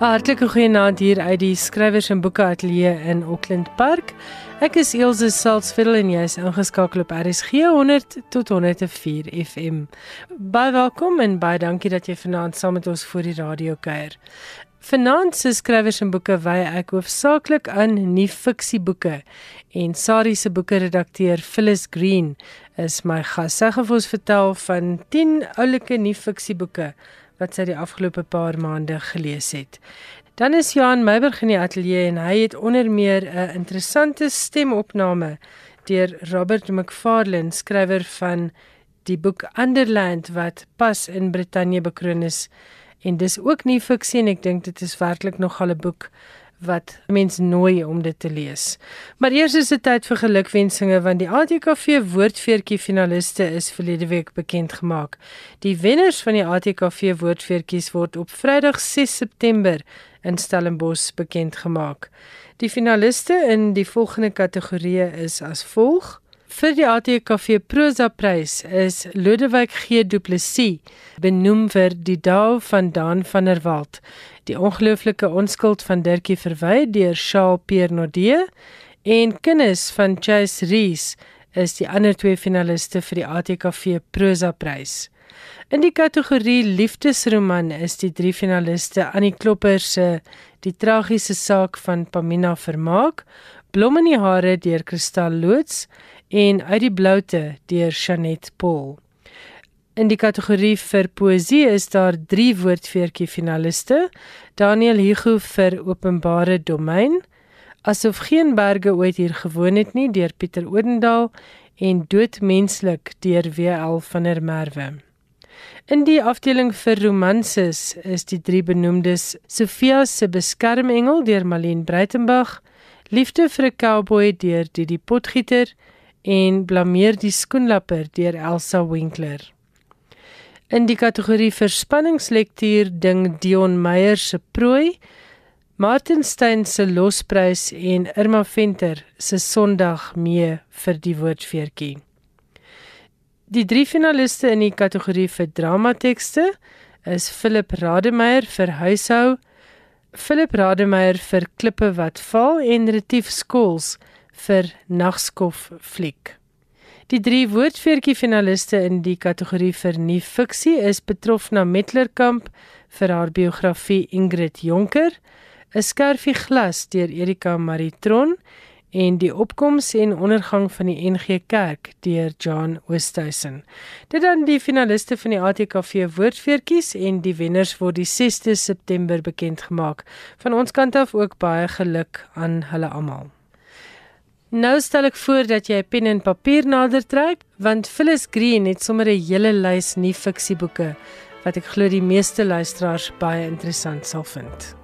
Hartlike goeienaand hier uit die skrywers en boeke ateljee in Auckland Park. Ek is Elsje Salzveld en jy is ingeskakel op RSG 100 tot 104 FM. Baie welkom en baie dankie dat jy vanaand saam met ons voor die radio kuier. Vanaand se skrywers en boeke wy ek hoofsaaklik aan nuwe fiksieboeke en Sari se boeke redakteur Phyllis Green is my gas. Sy gaan vir ons vertel van 10 oulike nuwe fiksieboeke wat sy die afgelope paar maande gelees het. Dan is Johan Meiberg in die ateljee en hy het onder meer 'n interessante stemopname deur Robert McFarlane, skrywer van die boek Underland wat pas in Brittanje bekroon is. En dis ook nie fiksie en ek dink dit is werklik nog al 'n boek wat mens nooi om dit te lees. Maar eers is dit tyd vir gelukwensinge want die ATKV woordfeertjie finaliste is verlede week bekend gemaak. Die wenners van die ATKV woordfeertjies word op Vrydag 6 September in Stellenbosch bekend gemaak. Die finaliste in die volgende kategorieë is as volg: Vir die ATKV Prosa Prys is Lodewyk G Du Plessis benoem vir Die Dae van Daan van der Walt, Die ongelooflike onskuld van Dirkie Verwy deur Charles Pierre Nodee en Kinders van Chase Rees is die ander twee finaliste vir die ATKV Prosa Prys. In die kategorie liefdesroman is die drie finaliste Annie Klopper se Die tragiese saak van Pamina Vermaak, Blom in die hare deur Kristal Loots en Uit die bloute deur Chanet Paul. In die kategorie vir poesie is daar 3 woordfeertjie finaliste: Daniel Hugo vir Openbare Domein, Asof geen berge ooit hier gewoon het nie deur Pieter Odendaal en Doodmenslik deur WL van der Merwe. In die afdeling vir romanses is die drie benoemdes Sofia se beskermengel deur Malene Breitenberg, Liefde vir 'n cowboy deur Didi Potgieter en blameer die skoenlapper deur Elsa Winkler. In die kategorie verspanningslektuur ding Dion Meyer se prooi, Martin Stein se losprys en Irma Venter se Sondag mee vir die woordfeertjie. Die drie finaliste in die kategorie vir dramatekste is Philip Rademeier vir Huishou, Philip Rademeier vir Klippe wat val en Retief Skols vir Nagskof fliek. Die drie woordfeertjie finaliste in die kategorie vir nuwe fiksie is Betrofna Metlerkamp vir haar biografie Ingrid Jonker, 'n skerfie glas deur Erika Maritron en die opkoms en ondergang van die NG Kerk deur John Oosthuizen. Dit dan die finaliste van die ATKV woordfeertjies en die wenners word die 6de September bekend gemaak. Van ons kant af ook baie geluk aan hulle almal. Nou stel ek voor dat jy 'n pen en papier nader trek, want Phyllis Green het sommer 'n hele lys nuwe fiksieboeke wat ek glo die meeste luisteraars baie interessant sal vind.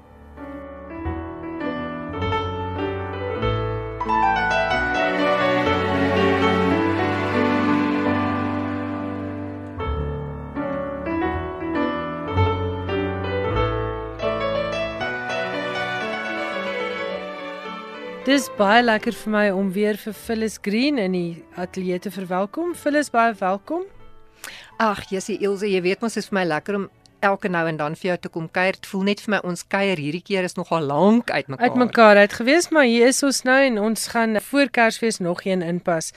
Dis baie lekker vir my om weer vir Phyllis Green in die ateljee te verwelkom. Phyllis, baie welkom. Ag, Jessie Ilse, jy weet mos dit is vir my lekker om elke nou en dan vir jou te kom kuier. Dit voel net vir my ons kuier hierdie keer is nogal lank uitmekaar. Uitmekaar uit gewees, maar hier is ons nou en ons gaan voor Kersfees nog een inpas.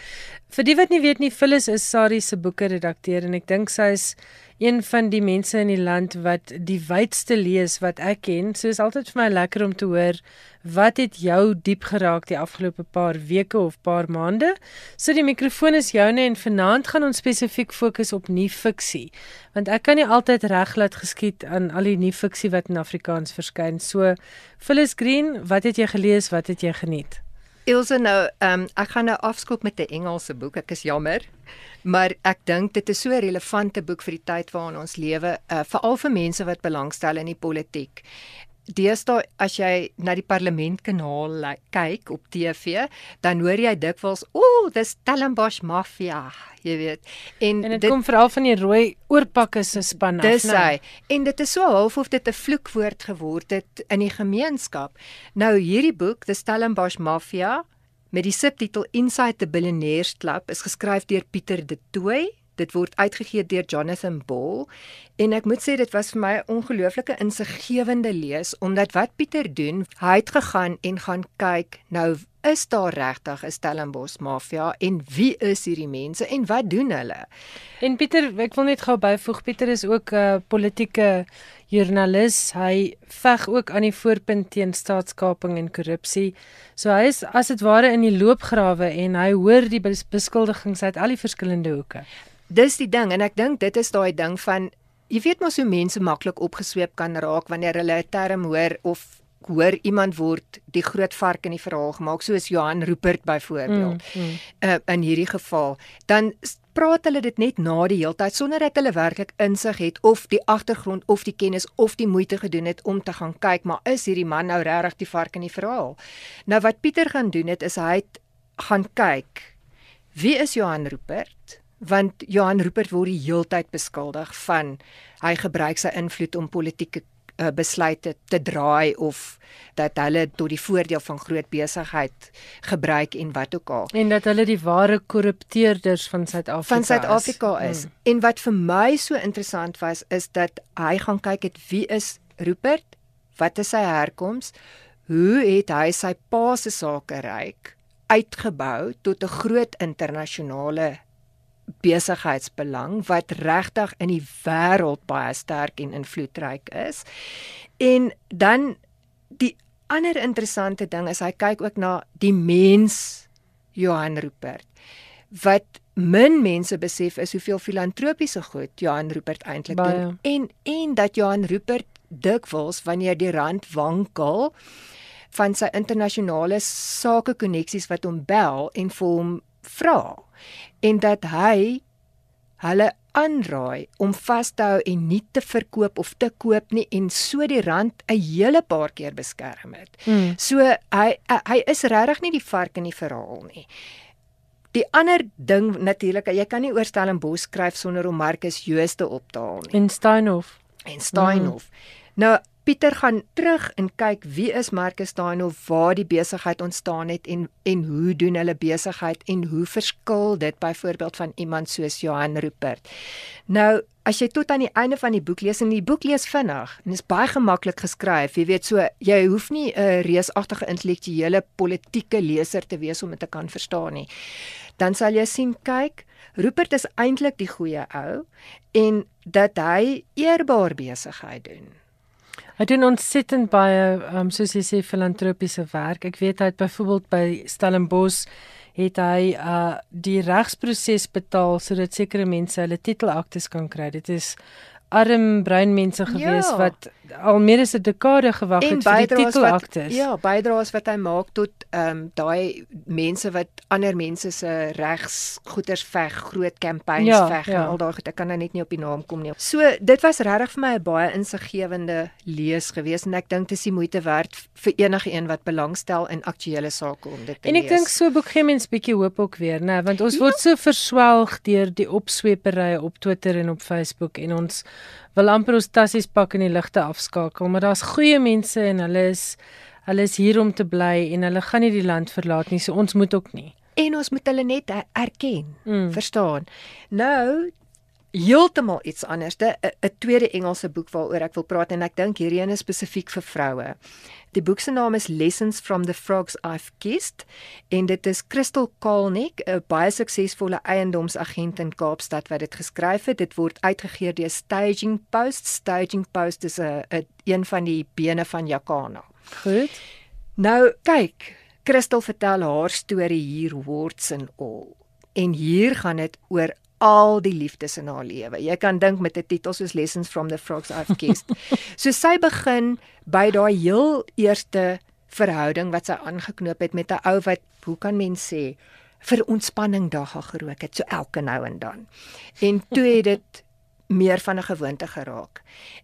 Vir die wat nie weet nie, Phyllis is Sari se boeke redakteur en ek dink sy is een van die mense in die land wat die wydste lees wat ek ken. So is altyd vir my lekker om te hoor wat het jou diep geraak die afgelope paar weke of paar maande. So die mikrofoon is joune en vanaand gaan ons spesifiek fokus op nuwe fiksie. Want ek kan nie altyd reg laat geskied aan al die nuwe fiksie wat in Afrikaans verskyn. So Phyllis Green, wat het jy gelees? Wat het jy geniet? Ilse nou, ehm um, ek gaan nou afskop met 'n Engelse boek. Ek is jammer. Maar ek dink dit is so 'n relevante boek vir die tyd waarin ons lewe, uh, veral vir mense wat belangstel in die politiek. Deesdae as jy na die parlementkanaal kyk op TV, dan hoor jy dikwels, "Ooh, dis Stellenbosch Mafia," jy weet. En, en dit, dit kom veral van die rooi oorpakke se span af, dis hy. Nou. En dit is so half of dit 'n vloekwoord geword het in die gemeenskap. Nou hierdie boek, The Stellenbosch Mafia, met die subtitel Inside the Billionaires Club, is geskryf deur Pieter De Tooy Dit word uitgegee deur Jonathan Ball en ek moet sê dit was vir my 'n ongelooflike insiggewende lees omdat wat Pieter doen, hy het gegaan en gaan kyk nou is daar regtig 'n Stellenbosch mafia en wie is hierdie mense en wat doen hulle? En Pieter, ek wil net gou byvoeg, Pieter is ook 'n uh, politieke joernalis. Hy veg ook aan die voorpunt teen staatskaping en korrupsie. So hy is as dit ware in die loopgrawe en hy hoor die beskuldigings uit al die verskillende hoeke. Dis die ding en ek dink dit is daai ding van jy weet mos hoe mense maklik opgesweep kan raak wanneer hulle 'n term hoor of hoor iemand word die groot vark in die verhaal gemaak soos Johan Rupert byvoorbeeld. Mm, mm. Uh, in hierdie geval, dan praat hulle dit net na die heeltyd sonder dat hulle werklik insig het of die agtergrond of die kennis of die moeite gedoen het om te gaan kyk, maar is hierdie man nou regtig die vark in die verhaal? Nou wat Pieter gaan doen het is hy het gaan kyk. Wie is Johan Rupert? Want Johan Rupert word die heeltyd beskuldig van hy gebruik sy invloed om politieke uh, besluite te draai of dat hulle tot die voordeel van groot besigheid gebruik en wat ook al. En dat hulle die ware korrupteerders van Suid-Afrika van Suid-Afrika is. Hmm. En wat vir my so interessant was is dat hy gaan kyk het wie is Rupert? Wat is sy herkoms? Hoe het hy sy pa se sake ryk uitgebou tot 'n groot internasionale besigheidsbelang wat regtig in die wêreld baie sterk en invloedryk is. En dan die ander interessante ding is hy kyk ook na die mens Johan Rupert wat min mense besef is hoeveel filantropiese goed Johan Rupert eintlik doen. En en dat Johan Rupert dikwels wanneer die rand wankel van sy internasionale sake koneksies wat hom bel en vir hom vra en dat hy hulle aanraai om vas te hou en nie te verkoop of te koop nie en so die rand 'n hele paar keer beskerm het. Hmm. So hy hy is regtig nie die vark in die verhaal nie. Die ander ding natuurlik, jy kan nie oorstel en bos skryf sonder om Marcus Jooste op te haal nie. En Steinhof. En Steinhof. Hmm. Nou Pieter gaan terug en kyk wie is Marcus Daino waar die besigheid ontstaan het en en hoe doen hulle besigheid en hoe verskil dit byvoorbeeld van iemand soos Johan Rupert. Nou as jy tot aan die einde van die boek lees en die boek lees vinnig en is baie gemaklik geskryf, jy weet so jy hoef nie 'n reusagtige intellektuele politieke leser te wees om dit te kan verstaan nie. Dan sal jy sien kyk Rupert is eintlik die goeie ou en dat hy eerbaar besigheid doen. Hy doen ontsettend baie um, soos jy sê filantropiese werk. Ek weet hy het byvoorbeeld by Stellenbosch het hy uh die regsproses betaal sodat sekere mense hulle titelaktes kan kry. Dit is arm bruin mense gewees ja. wat al meer as 'n dekade gewag het vir die titelaktes. Ja, bydraes wat hy maak tot ehm um, daai mense wat ander mense se regs goeders veg, groot campaigns ja, veg ja. en al daai goed. Ek kan nou net nie op die naam kom nie. So, dit was regtig vir my 'n baie insiggewende lees gewees en ek dink dit is die moeite werd vir enige een wat belangstel in aktuelle sake om dit te lees. En ek dink so boek gee mens bietjie hoop ook weer, né, want ons ja. word so verswelg deur die opsweperye op Twitter en op Facebook en ons wil amper ons tassies pak en die ligte afskakel, maar daar's goeie mense en hulle is hulle is hier om te bly en hulle gaan nie die land verlaat nie, so ons moet ook nie. En ons moet hulle net erken, mm. verstaan. Nou heeltemal iets anders. 'n tweede Engelse boek waaroor ek wil praat en ek dink hierdie een is spesifiek vir vroue. Die boek se naam is Lessons from the Frogs I've Kissed en dit is Crystal Kalnick, 'n baie suksesvolle eiendomsagent in Kaapstad wat dit geskryf het. Dit word uitgegee deur Staging Post. Staging Post is 'n een van die bene van Jacana. Goed. Nou kyk, Crystal vertel haar storie hier words and all. En hier gaan dit oor al die liefdes in haar lewe. Jy kan dink met 'n titel soos Lessons from the Frogs I've Kissed. so sy begin by daai heel eerste verhouding wat sy aangeknoop het met 'n ou wat, hoe kan mens sê, vir ontspanning dagga gerook het, so elke nou en dan. En toe het dit meer van 'n gewoonte geraak.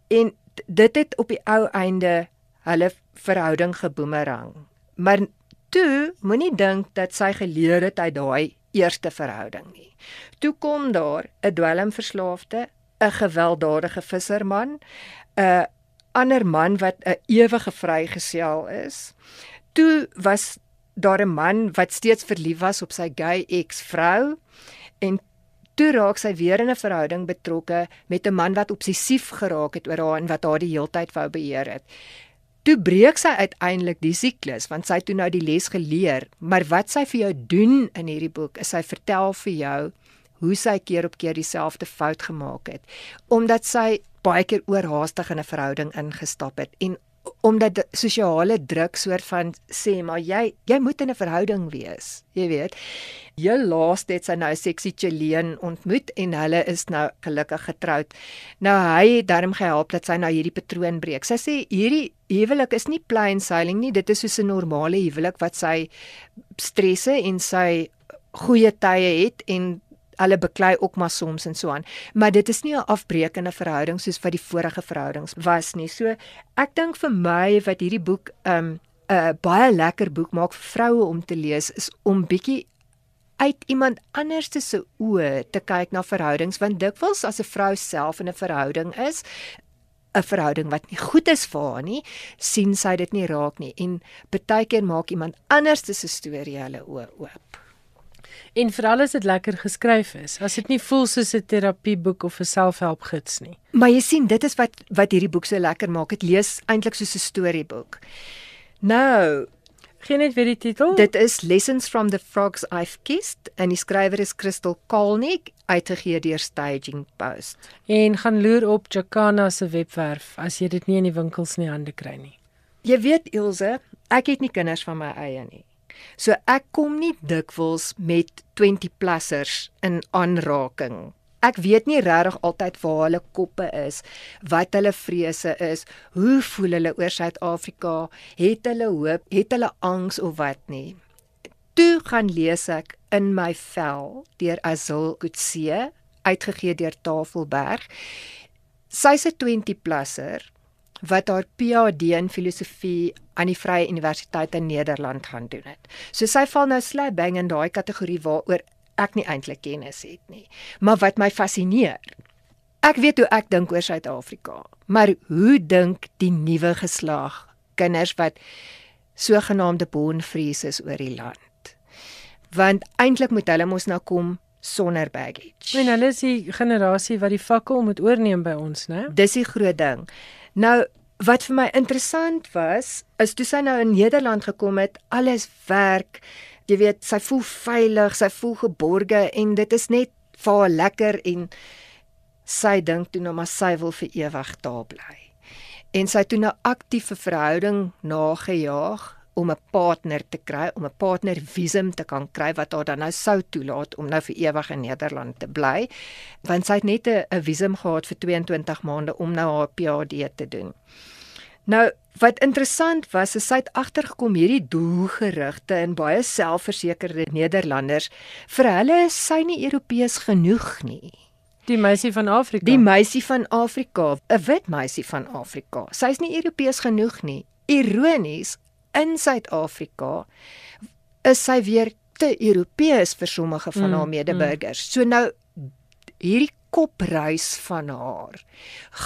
En dit het op die ou einde hulle verhouding geboomerang. Maar toe moenie dink dat sy geleer het uit daai eerste verhouding nie. Toe kom daar 'n dwelmverslaafde, 'n gewelddadige visserman, 'n ander man wat 'n ewige vrygesel is. Toe was daar 'n man wat steeds verlief was op sy gay ex-vrou en Toe raak sy weer in 'n verhouding betrokke met 'n man wat obsessief geraak het oor haar en wat haar die heeltyd wou beheer het. Toe breek sy uiteindelik die siklus want sy het toe nou die les geleer, maar wat sy vir jou doen in hierdie boek is sy vertel vir jou hoe sy keer op keer dieselfde fout gemaak het omdat sy baie keer oorhaastig in 'n verhouding ingestap het en omdat sosiale druk soort van sê maar jy jy moet in 'n verhouding wees, jy weet. Jou laaste het sy nou 'n seksie Chileen ontmoet en hulle is nou gelukkig getroud. Nou hy het darm gehelp dat sy nou hierdie patroon breek. Sy sê hierdie huwelik is nie plain sailing nie, dit is soos 'n normale huwelik wat sy stresse en sy goeie tye het en hulle beklei ook maar soms en so aan. Maar dit is nie 'n afbreekende verhouding soos wat die vorige verhoudings was nie. So ek dink vir my wat hierdie boek 'n um, 'n baie lekker boek maak vir vroue om te lees is om bietjie uit iemand anders se oë te kyk na verhoudings want dikwels as 'n vrou self in 'n verhouding is 'n verhouding wat nie goed is vir haar nie, sien sy dit nie raak nie en baie keer maak iemand anders se storie hulle oë oop. En veral as dit lekker geskryf is, as dit nie voel soos 'n terapieboek of 'n selfhelpgids nie. Maar jy sien, dit is wat wat hierdie boek so lekker maak. Dit lees eintlik soos 'n storieboek. Nou, gee net weer die titel. Dit is Lessons from the Frogs I've Kissed en die skrywer is Crystal Kolnick uitgegee deur Staging Post. En gaan loer op Jacana se webwerf as jy dit nie in die winkels nie hande kry nie. Jy weet Ilse, ek het nie kinders van my eie nie. So ek kom nie dikwels met 20 plussers in aanraking. Ek weet nie regtig altyd waar hulle koppe is, wat hulle vrese is, hoe voel hulle oor Suid-Afrika, het hulle hoop, het hulle angs of wat nie. Toe gaan lees ek in my vel deur Azil Kutse, uitgegee deur Tafelberg. Sy's 'n 20 plusser wat haar PhD in filosofie aan die Vrye Universiteit in Nederland gaan doen het. So sy val nou slap bang in daai kategorie waaroor ek nie eintlik kennis het nie, maar wat my fascineer. Ek weet hoe ek dink oor Suid-Afrika, maar hoe dink die nuwe geslag kinders wat sogenaamde born frees is oor die land? Want eintlik moet hulle mos nou kom sonder baggage. En hulle is die generasie wat die fakkel moet oorneem by ons, né? Dis die groot ding. Nou wat vir my interessant was, is toe sy nou in Nederland gekom het, alles werk. Jy weet, sy voel veilig, sy voel geborge en dit is net vir haar lekker en sy dink toe nou maar sy wil vir ewig daar bly. En sy toe 'n nou aktiewe verhouding nagejaag om 'n partner te kry, om 'n partner visum te kan kry wat haar dan nou sou toelaat om nou vir ewig in Nederland te bly, want sy het net 'n visum gehad vir 22 maande om nou haar PhD te doen. Nou, wat interessant was, is sy het agtergekom hierdie doelgerigte en baie selfversekerde Nederlanders vir hulle is sy nie Europees genoeg nie. Die meisie van Afrika. Die meisie van Afrika, 'n wit meisie van Afrika. Sy's nie Europees genoeg nie. Ironies, in Suid-Afrika is sy weer te Europees vir sommige van mm, haar medeburgers. Mm. So nou hierdie kopreis van haar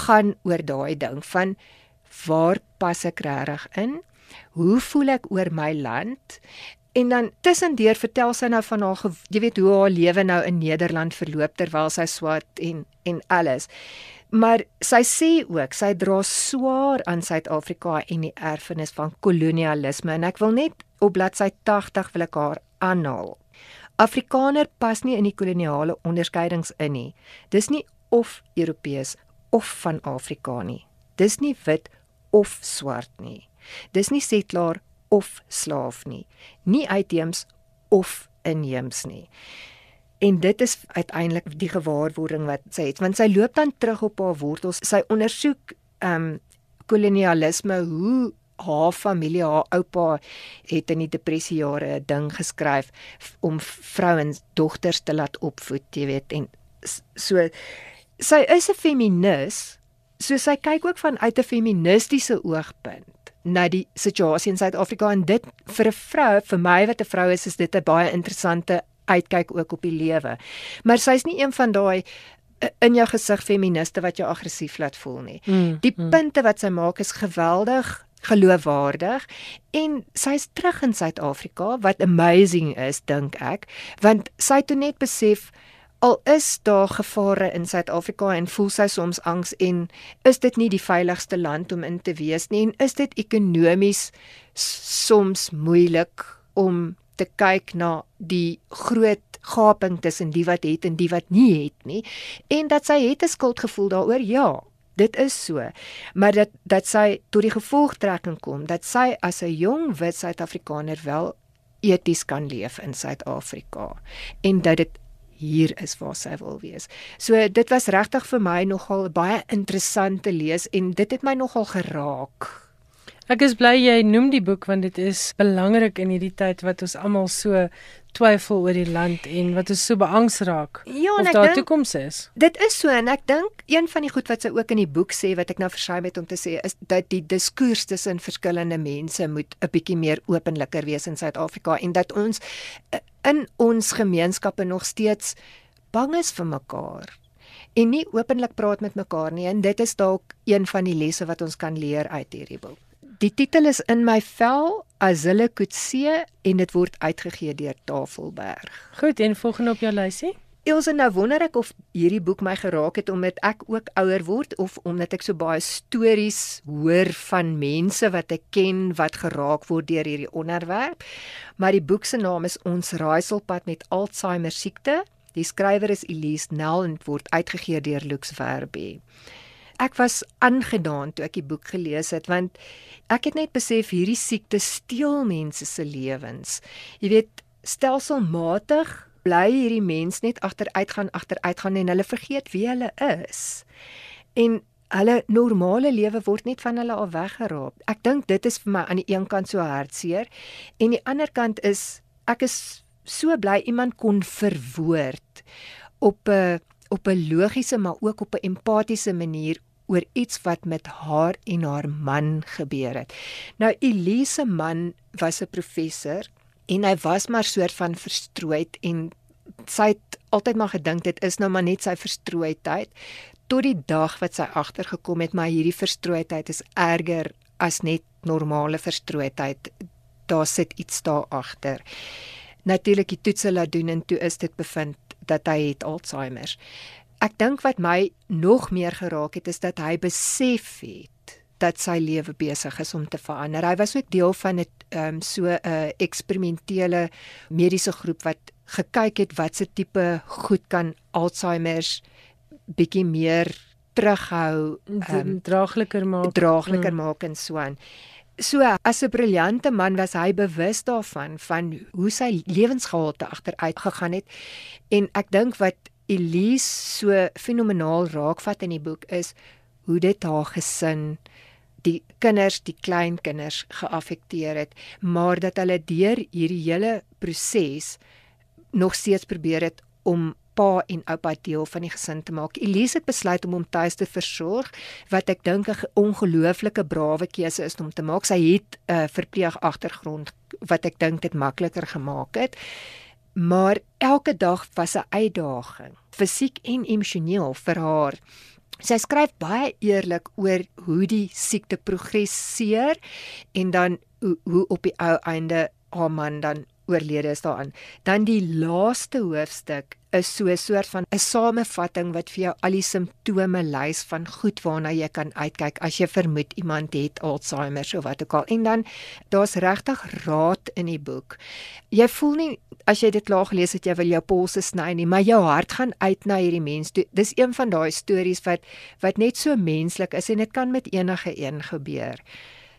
gaan oor daai ding van waar pas ek regtig in? Hoe voel ek oor my land? En dan tussendeur vertel sy nou van haar jy weet hoe haar lewe nou in Nederland verloop terwyl sy swat en en alles. Maar sy sê ook sy dra swaar aan Suid-Afrika en die erfenis van kolonialisme en ek wil net op bladsy 80 wil ek haar aanhaal. Afrikaner pas nie in die koloniale onderskeidings in nie. Dis nie of Europees of van Afrika nie. Dis nie wit of swart nie. Dis nie setlaar of slaaf nie. Nie uitheems of inheems nie. En dit is uiteindelik die gewaarwording wat sy het, want sy loop dan terug op haar wortels. Sy ondersoek ehm um, kolonialisme, hoe haar familie, haar oupa het in die depressie jare 'n ding geskryf om vrouens dogters te laat opvoed, jy weet, en so sy is 'n feminis. So sy kyk ook van uit 'n feministiese oogpunt na die situasie in Suid-Afrika en dit vir 'n vrou, vir my wat 'n vrou is, is dit 'n baie interessante uitkyk ook op die lewe. Maar sy's nie een van daai eh, in jou gesig feministe wat jou aggressief laat voel nie. Mm, die mm. punte wat sy maak is geweldig geloofwaardig en sy's terug in Suid-Afrika wat amazing is dink ek want sy het net besef al is daar gevare in Suid-Afrika en voel sy soms angs en is dit nie die veiligste land om in te wees nie en is dit ekonomies soms moeilik om te kyk na die groot gaping tussen die wat het en die wat nie het nie en dat sy het 'n skuldgevoel daaroor ja dit is so maar dat dat sy tot die gevolgtrekking kom dat sy as 'n jong wit Suid-Afrikaner wel eties kan leef in Suid-Afrika en dat dit hier is waar sy wil wees. So dit was regtig vir my nogal baie interessant te lees en dit het my nogal geraak. Ek is bly jy noem die boek want dit is belangrik in hierdie tyd wat ons almal so twyfel oor die land en wat ons so beangs raak. Ja, of daar toekoms is. Dit is so en ek dink een van die goed wat sy ook in die boek sê wat ek nou versuim het om te sê is dat die diskurs tussen verskillende mense moet 'n bietjie meer openliker wees in Suid-Afrika en dat ons eh, in ons gemeenskappe nog steeds bang is vir mekaar en nie openlik praat met mekaar nie en dit is dalk een van die lesse wat ons kan leer uit hierdie boek. Die titel is In my vel Azile Kutse en dit word uitgegee deur Tafelberg. Goed, en volgende op jou lysie? Elsje, nou wonder ek of hierdie boek my geraak het omdat ek ook ouer word of omdat ek so baie stories hoor van mense wat ek ken wat geraak word deur hierdie onderwerp. Maar die boek se naam is Ons raaiselpad met Alzheimer siekte. Die skrywer is Elise Nel en word uitgegee deur Lux Verbi ek was aangedaan toe ek die boek gelees het want ek het net besef hierdie siekte steel mense se lewens. Jy weet, stelselmatig bly hierdie mens net agteruitgaan agteruitgaan en hulle vergeet wie hulle is. En hulle normale lewe word net van hulle af weggeraap. Ek dink dit is vir my aan die een kant so hartseer en die ander kant is ek is so bly iemand kon verwoord op 'n op 'n logiese maar ook op 'n empatiese manier oor iets wat met haar en haar man gebeur het. Nou Elise man was 'n professor en hy was maar soort van verstrooid en sy het altyd maar gedink dit is nou maar net sy verstrooidheid tot die dag wat sy agtergekom het maar hierdie verstrooidheid is erger as net normale verstrooidheid. Daar sit iets daar agter. Natuurlik die toetse laat doen en toe is dit bevind dat hy het Alzheimer ek dink wat my nog meer geraak het is dat hy besef het dat sy lewe besig is om te verander. Hy was ook deel van 'n ehm um, so 'n uh, eksperimentele mediese groep wat gekyk het wat se tipe goed kan Alzheimer's bietjie meer terughou, um, draagliker maak, draagliker mm. maak en so aan. So as 'n briljante man was hy bewus daarvan van hoe sy lewensgehalte agteruit gegaan het en ek dink wat Elise so fenomenaal raakvat in die boek is hoe dit haar gesin die kinders, die kleinkinders geaffekteer het, maar dat hulle deur hierdie hele proses nog steeds probeer het om pa en oupa deel van die gesin te maak. Elise het besluit om hom tuis te versorg, wat ek dink 'n ongelooflike brawe keuse is om te maak. Sy het 'n uh, verpleeg agtergrond wat ek dink dit makliker gemaak het maar elke dag was 'n uitdaging, fisiek en emosioneel vir haar. Sy skryf baie eerlik oor hoe die siekte progresseer en dan hoe, hoe op die ou einde haar man dan oorlede is daarin. Dan die laaste hoofstuk is so 'n soort van 'n samevatting wat vir jou al die simptome lys van goed waarna jy kan uitkyk as jy vermoed iemand het Alzheimer of wat ook al. En dan daar's regtig raad in die boek. Jy voel nie as jy dit klaar gelees het jy wil jou polse sny nie, maar jou hart gaan uit na hierdie mens. Dis een van daai stories wat wat net so menslik is en dit kan met enige een gebeur.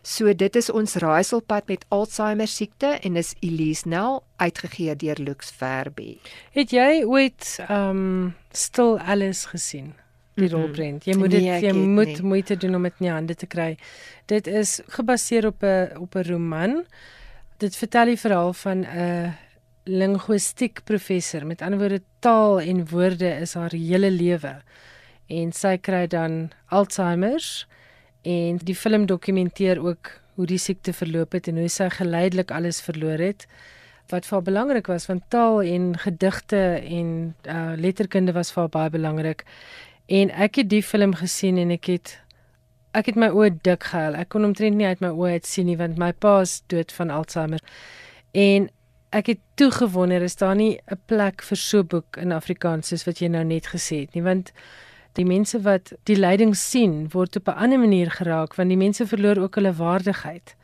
So dit is ons raaiselpad met Alzheimer siekte en is Elise Nel uitgegee deur Lux Verbi. Het jy ooit um Still Alice gesien? Die mm -hmm. rolprent. Jy moet dit nee, jy moet nie. moeite doen om dit in jou hande te kry. Dit is gebaseer op 'n op 'n roman. Dit vertel die verhaal van 'n linguistiek professor. Met ander woorde, taal en woorde is haar hele lewe. En sy kry dan Alzheimer en die film dokumenteer ook hoe die siekte verloop het en hoe sy geleidelik alles verloor het. Wat vir haar belangrik was want taal en gedigte en uh, letterkunde was vir haar baie belangrik. En ek het die film gesien en ek het ek het my oë dik gehuil. Ek kon omtrent nie uit my oë uit sien nie want my pa is dood van Alzheimer. En ek het toe gewonder is daar nie 'n plek vir so 'n boek in Afrikaans soos wat jy nou net gesê het nie? Want die mense wat die lyding sien word op 'n ander manier geraak want die mense verloor ook hulle waardigheid.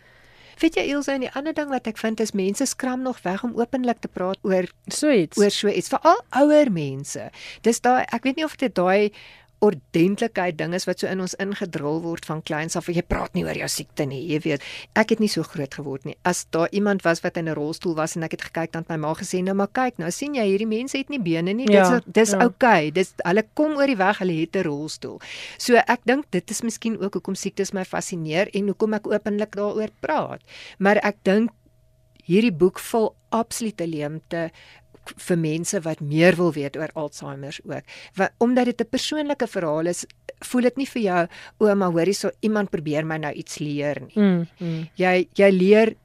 Weet jy Ilse, en die ander ding wat ek vind is mense skram nog weg om openlik te praat oor so iets. Oor so iets, veral ouer mense. Dis daai ek weet nie of dit daai ordentlikheid ding is wat so in ons ingedrul word van kleins af. Jy praat nie oor jou siekte nie, jy weet. Ek het nie so groot geword nie. As daar iemand was wat in 'n rolstoel was en ek het gekyk dan het my ma gesê, "Nou maar kyk, nou sien jy hierdie mense het nie bene nie. Ja, dis dis ja. oukei. Okay. Dis hulle kom oor die weg, hulle het 'n rolstoel." So ek dink dit is miskien ook hoekom siektes my fascineer en hoekom ek openlik daaroor praat. Maar ek dink hierdie boek vul absolute leemte vir mense wat meer wil weet oor Alzheimer ook. Want omdat dit 'n persoonlike verhaal is, voel dit nie vir jou o, maar hoorie so iemand probeer my nou iets leer nie. Mm, mm. Jy jy leer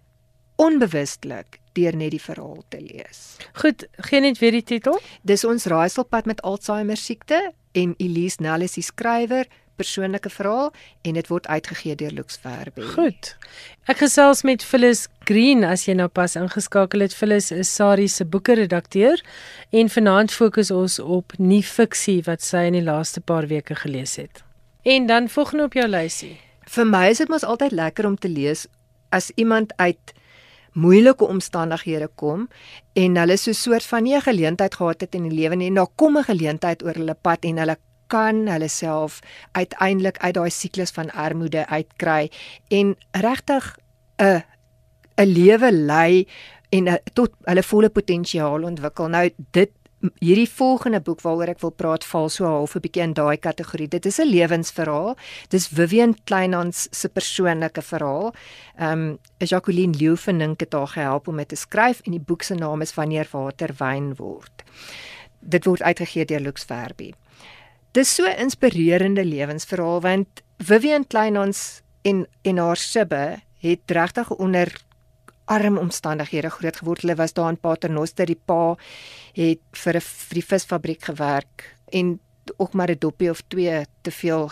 onbewustelik deur net die verhaal te lees. Goed, gee net weer die titel. Dis ons raaiselpad met Alzheimer siekte en Elise Nell is die skrywer persoonlike verhaal en dit word uitgegee deur Lux Verbe. Goed. Ek gesels met Phyllis Green as jy nou pas ingeskakel het. Phyllis is Sari se boeke redakteur en vanaand fokus ons op nuwe fiksie wat sy in die laaste paar weke gelees het. En dan volgende op jou lysie. Vir my is dit mos altyd lekker om te lees as iemand uit moeilike omstandighede kom en hulle so 'n soort van nie 'n geleentheid gehad het in die lewe nie en daar kom 'n geleentheid oor hulle pad en hulle kan hulle self uiteindelik uit daai siklus van armoede uitkry en regtig 'n 'n lewe lei en a, tot hulle volle potensiaal ontwikkel. Nou dit hierdie volgende boek waaroor ek wil praat val so half 'n bietjie in daai kategorie. Dit is 'n lewensverhaal. Dis Vivian Kleinhans se persoonlike verhaal. Ehm um, Jacqueline Leeuwenink het haar gehelp om dit te skryf en die boek se naam is Wanneer water wyn word. Dit word uitgegee deur Lux Verbi. Dis so inspirerende lewensverhaal want Vivian Kleinhans en en haar sibbe het regtig onder arm omstandighede groot geword. Hulle was daar in Paternoster. Die pa het vir 'n die visfabriek gewerk en ook maar 'n dopie of twee te veel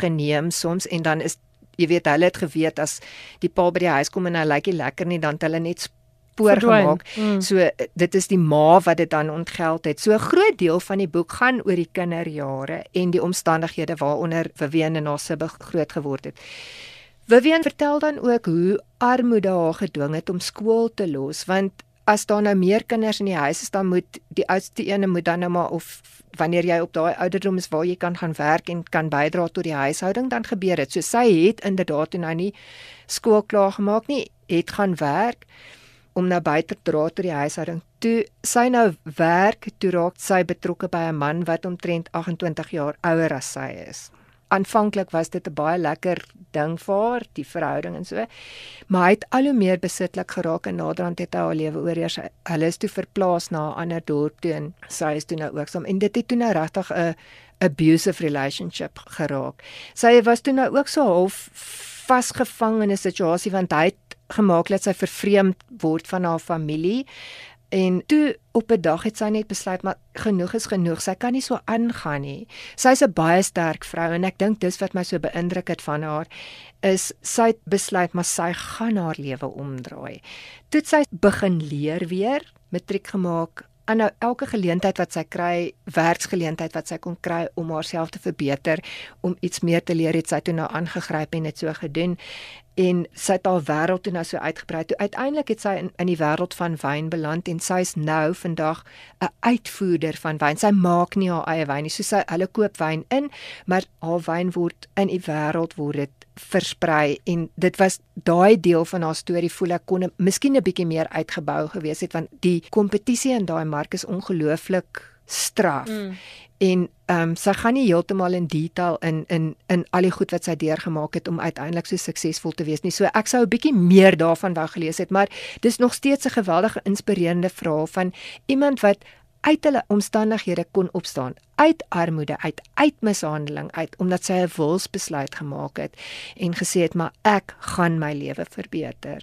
geneem soms en dan is jy weet hulle het geweet as die pa by die huis kom en hy lyk nie lekker nie dan het hulle net spoor gemaak. Mm. So dit is die ma wat dit dan ontgeld het. So 'n groot deel van die boek gaan oor die kinderjare en die omstandighede waaronder Vivian en haar sibbe groot geword het. Vivian vertel dan ook hoe armoede haar gedwing het om skool te los want as daar nou meer kinders in die huis is dan moet die oudste een moet dan nou maar of wanneer jy op daai ouderdom is waar jy kan gaan werk en kan bydra tot die huishouding dan gebeur dit. So sy het inderdaad nou nie skool klaar gemaak nie, het gaan werk om nou buite te dra tot die huishouding. Toe sy nou werk, toe raak sy betrokke by 'n man wat omtrent 28 jaar ouer as sy is. Aanvanklik was dit 'n baie lekker ding vir haar, die verhouding en so. Maar hy het al hoe meer besitlik geraak en naderhand het hy haar lewe oorheers. Hulle is toe verplaas na 'n ander dorp toe en sy is toe nou ook saam en dit het toe nou regtig 'n abusive relationship geraak. Sy was toe nou ook so half vasgevang in 'n situasie want hy het gemaak dat sy vervreemd word van haar familie. En toe op 'n dag het sy net besluit maar genoeg is genoeg. Sy kan nie so aangaan nie. Sy's 'n baie sterk vrou en ek dink dis wat my so beïndruk het van haar is sy het besluit maar sy gaan haar lewe omdraai. Toe sy begin leer weer, matriek gemaak, en nou elke geleentheid wat sy kry, werksgeleentheid wat sy kon kry om haarself te verbeter, om iets meer te leer, het sy toe nou aangegryp en dit so gedoen en sy het haar wêreld toe nou so uitgebrei. Toe uiteindelik het sy in in die wêreld van wyn beland en sy is nou vandag 'n uitvoerder van wyn. Sy maak nie haar eie wyn nie. So sy hulle koop wyn in, maar haar wyn word in die wêreld word dit versprei en dit was daai deel van haar storie voel ek kon miskien 'n bietjie meer uitgebou gewees het want die kompetisie in daai mark is ongelooflik straf. Mm en ehm um, sy gaan nie heeltemal in detail in in in al die goed wat sy deurgemaak het om uiteindelik so suksesvol te wees nie. So ek sou 'n bietjie meer daarvan wou gelees het, maar dis nog steeds 'n geweldige inspirerende verhaal van iemand wat uit hulle omstandighede kon opstaan, uit armoede, uit uitmishandeling uit omdat sy 'n wilsbesluit gemaak het en gesê het maar ek gaan my lewe verbeter.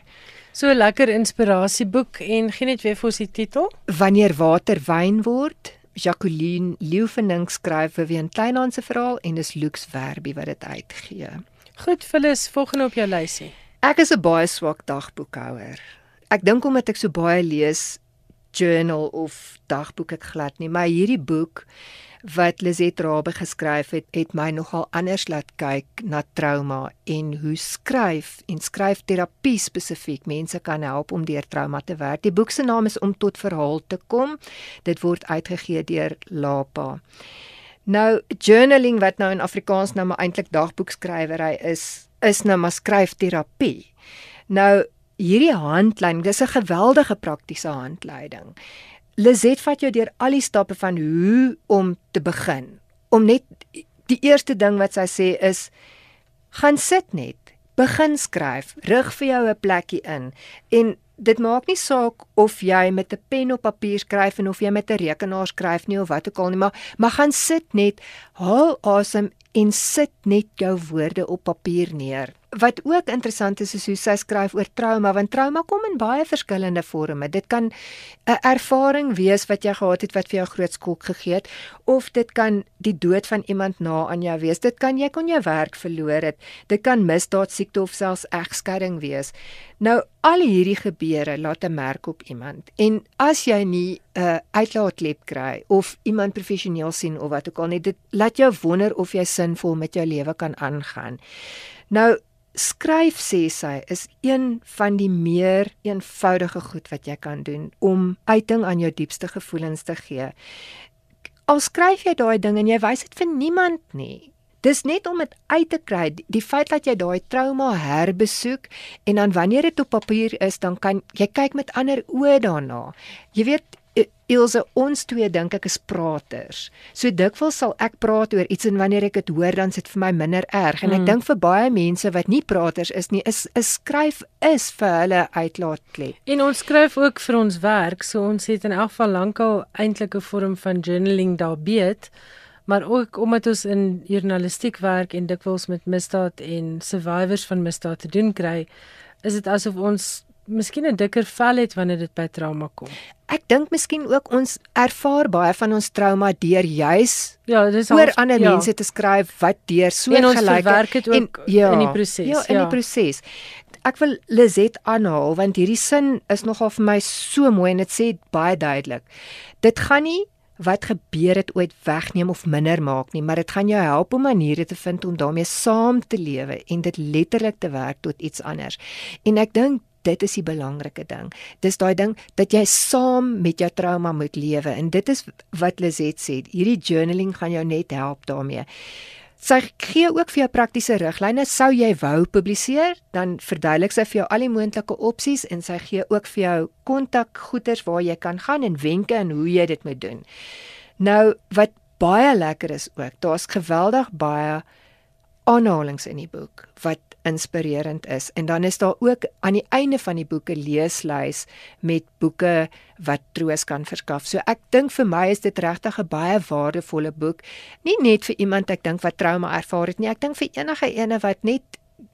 So 'n lekker inspirasieboek en gee net weer vir ons die titel. Wanneer water wyn word Jacqueline Leeuwenink skryf vir Wien Kleinhans se verhaal en dis Lux Verbi wat dit uitgee. Goed, Phyllis, volgende op jou lysie. Ek is 'n baie swak dagboekhouer. ek dink omdat ek so baie lees journal of dagboek ek glad nie, maar hierdie boek wat Lizet Rabbe geskryf het, het my nogal anders laat kyk na trauma en hoe skryf en skryfterapie spesifiek mense kan help om deur trauma te werk. Die boek se naam is Om tot verhaal te kom. Dit word uitgegee deur Lapa. Nou journaling wat nou in Afrikaans nou maar eintlik dagboekskrywery is, is nou maar skryfterapie. Nou hierdie handleiding, dis 'n geweldige praktiese handleiding. Lizet vat jou deur al die stappe van hoe om te begin. Om net die eerste ding wat sy sê is gaan sit net, begin skryf, rig vir jou 'n plekkie in en dit maak nie saak of jy met 'n pen op papier skryf en of jy met 'n rekenaar skryf nie of wat ook al nie, maar maar gaan sit net, haal asem en sit net jou woorde op papier neer wat ook interessant is is hoe sy skryf oor trauma want trauma kom in baie verskillende forme. Dit kan 'n ervaring wees wat jy gehad het wat vir jou groot skok gegee het of dit kan die dood van iemand na aan jou wees. Dit kan jy kon jou werk verloor het. Dit kan misdaad, siekte of selfs egskeiding wees. Nou al hierdie gebeure laat 'n merk op iemand. En as jy nie 'n uh, uitlaatklep kry of iemand professioneel sien of wat ook al nie, dit laat jou wonder of jy sinvol met jou lewe kan aangaan. Nou skryf sê sy is een van die meer eenvoudige goed wat jy kan doen om uiting aan jou diepste gevoelens te gee. Al skryf jy daai ding en jy wys dit vir niemand nie. Dis net om dit uit te kry, die feit dat jy daai trauma herbesoek en dan wanneer dit op papier is, dan kan jy kyk met ander oë daarna. Jy weet Ilse, ons twee dink ek is praters. So dikwels sal ek praat oor iets en wanneer ek dit hoor dan sit vir my minder erg en ek mm. dink vir baie mense wat nie praters is nie, is 'n skryf is vir hulle uitlaatklep. En ons skryf ook vir ons werk, so ons het in elk geval lankal eintlik 'n vorm van journaling daar beet. Maar ook omdat ons in journalistiek werk en dikwels met misdaad en survivors van misdaad te doen kry, is dit asof ons miskien 'n dikker vel het wanneer dit by trauma kom. Ek dink miskien ook ons ervaar baie van ons trauma deur juis ja, dis oor ander ja. mense te skryf wat deur so gelyk het en ja, in die proses. Ja, in ja. die proses. Ek wil Lizet aanhaal want hierdie sin is nogal vir my so mooi en dit sê baie duidelik. Dit gaan nie wat gebeur het ooit wegneem of minder maak nie, maar dit gaan jou help om maniere te vind om daarmee saam te lewe en dit letterlik te werk tot iets anders. En ek dink dit is die belangrike ding. Dis daai ding dat jy saam met jou trauma moet lewe en dit is wat Lizet sê. Hierdie journaling gaan jou net help daarmee. Sy gee ook vir jou praktiese riglyne. Sou jy wou publiseer, dan verduidelik sy vir jou al die moontlike opsies en sy gee ook vir jou kontakgoeders waar jy kan gaan en wenke en hoe jy dit moet doen. Nou wat baie lekker is ook, daar's geweldig baie aanhalinge in die boek wat inspirerend is. En dan is daar ook aan die einde van die boeke leeslys met boeke wat troos kan verskaf. So ek dink vir my is dit regtig 'n baie waardevolle boek, nie net vir iemand ek dink wat trauma ervaar het nie, ek dink vir enige ene wat net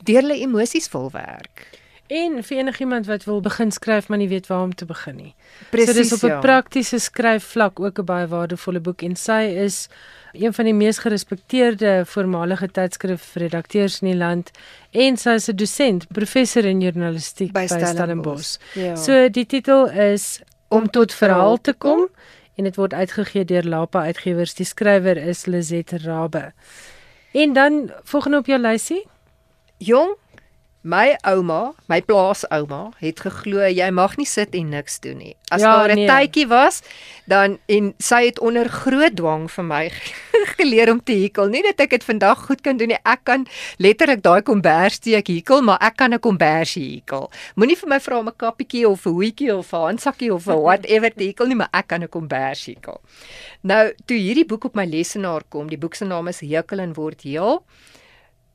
deur hulle emosies vol werk. En vir enigiemand wat wil begin skryf maar nie weet waar om te begin nie. Precies, so dis op 'n ja. praktiese skryfvlak ook 'n baie waardevolle boek en sy is een van die mees gerespekteerde voormalige tydskrifredakteurs in die land en sy is 'n dosent, professor in journalistiek by, by Stellenbosch. Ja. So die titel is Om tot verhaal te kom en dit word uitgegee deur Lapa Uitgewers. Die skrywer is Lizet Rabbe. En dan volgende op jou lysie? Jong My ouma, my plaasouma, het geglo jy mag nie sit en niks doen nie. As ja, daar 'n nee. tydjie was, dan en sy het onder groot dwang vir my geleer om te hekel. Nie dat ek dit vandag goed kan doen nie. Ek kan letterlik daai kombersteek hekel, maar ek kan 'n kombersie hekel. Moenie vir my vra om 'n kappietjie of 'n hoetjie of 'n handsakkie of whatever te hekel nie, maar ek kan 'n kombersie hekel. Nou, toe hierdie boek op my lesenaar kom, die boek se naam is Hekel en word heel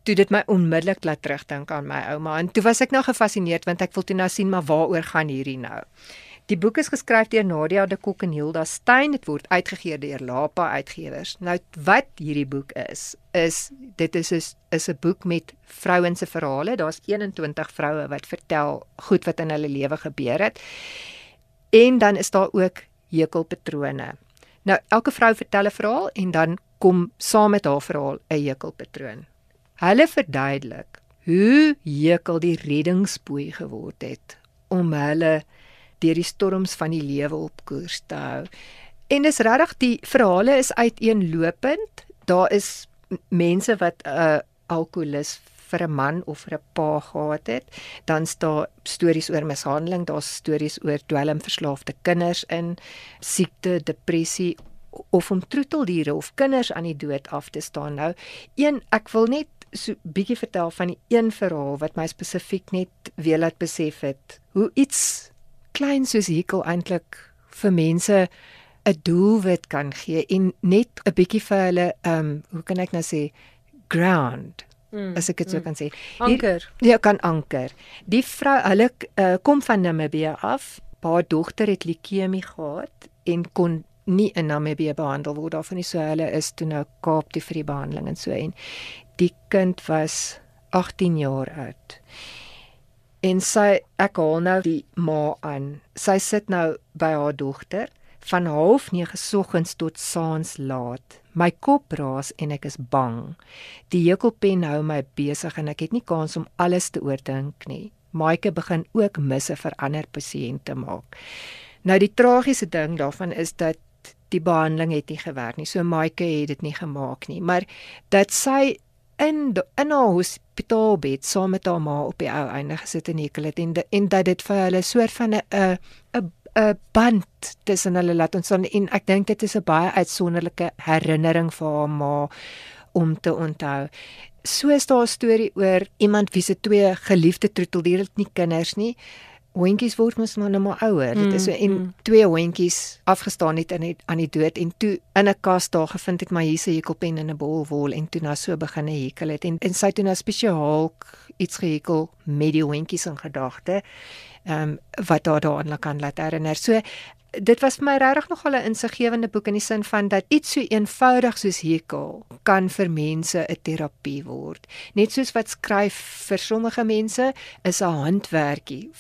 toe dit my onmiddellik laat terugdink aan my ouma en toe was ek nou gefassineerd want ek wil toe nou sien maar waaroor gaan hierdie nou. Die boek is geskryf deur Nadia de Kok en Hilda Stein. Dit word uitgegee deur Lapa Uitgewers. Nou wat hierdie boek is, is dit is is, is 'n boek met vrouens se verhale. Daar's 21 vroue wat vertel goed wat in hulle lewe gebeur het. En dan is daar ook hekelpatrone. Nou elke vrou vertel 'n verhaal en dan kom saam met haar verhaal 'n hekelpatroon. Hulle verduidelik hoe hekel die reddingsboei geword het om hulle deur die storms van die lewe op koers te hou. En dis regtig die verhale is uiteenlopend. Daar is mense wat 'n uh, alkoholist vir 'n man of vir 'n pa gehad het, dan staan stories oor mishandeling, daar's stories oor dwelmverslaafde kinders in siekte, depressie of om troeteldiere of kinders aan die dood af te staan. Nou, een ek wil net so bietjie vertel van die een verhaal wat my spesifiek net weer laat besef het hoe iets klein soos hikel eintlik vir mense 'n doelwit kan gee en net 'n bietjie vir hulle ehm um, hoe kan ek nou sê ground mm, as ek dit so mm. kan sê. Anker. Ja, kan anker. Die vrou, hulle uh, kom van Namibië af. Haar dogter het leukemie gehad en kon nie in Namibië behandel word daarvan nie. So hulle is toe nou Kaap toe vir die behandeling en so en die kind was 18 jaar oud. En sy ek haal nou die ma aan. Sy sit nou by haar dogter van 09:30 soggens tot saans laat. My kop raas en ek is bang. Die hekelpen hou my besig en ek het nie kans om alles te oordink nie. Maike begin ook misse vir ander pasiënte maak. Nou die tragiese ding daarvan is dat die behandeling het nie gewerk nie. So Maike het dit nie gemaak nie, maar dat sy in in haar hospitaalbed saam met haar ma op die ou einde gesit en hekel het en en dat dit vir hulle soort van 'n 'n 'n band tussen hulle laat ons dan en ek dink dit is 'n baie uitsonderlike herinnering vir haar ma om te onthou. So is daar 'n storie oor iemand wie se twee geliefde troeteldiere nie kinders nie. Hondjies word mos maar nou maar ouer. Dit is so en mm. twee hondjies afgestaan het aan die aan die dood en toe in 'n kas daar gevind het maar hier se hekelpen in 'n bol wol en toe nou so begin hekel het en en sy toe nou spesiaal iets gehekel met die hondjies in gedagte ehm um, wat daar daaraan kan laat herinner. So dit was vir my regtig nog 'n insiggewende boek in die sin van dat iets so eenvoudig soos hekel kan vir mense 'n terapie word. Net soos wat skryf vir sommige mense is 'n handwerkie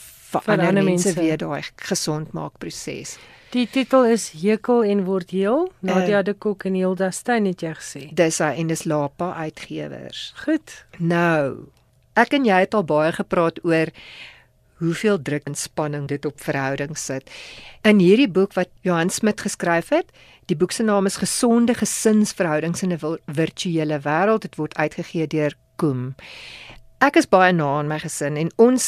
vir, vir ander mense, mense weer daai gesond maak proses. Die titel is Hekel en word heel. Nadia uh, de Kok en Hilda Steyn het jy gesê. Dis hy en dis Lapa uitgewers. Goed. Nou, ek en jy het al baie gepraat oor hoeveel druk en spanning dit op verhoudings sit. In hierdie boek wat Johan Smit geskryf het, die boek se naam is Gesonde gesinsverhoudings in 'n virtuele wêreld. Dit word uitgegee deur Koem. Ek is baie na aan my gesin en ons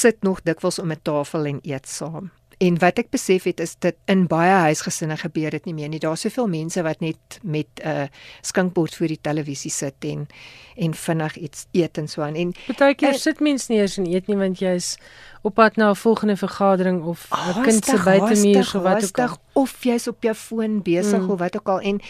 sit nog dikwels om 'n tafel en eet saam. En wat ek besef het is dit in baie huisgesinne gebeur dit nie meer nie. Daar's soveel mense wat net met 'n uh, skinkbord voor die televisie sit en en vinnig iets eet en so aan. En partykeer sit mense nie eens en eet nie want jy's op pad na 'n volgende vergadering of 'n oh, kind se buitemuur of wat ook al. Of jy's op jou foon besig mm. of wat ook al. En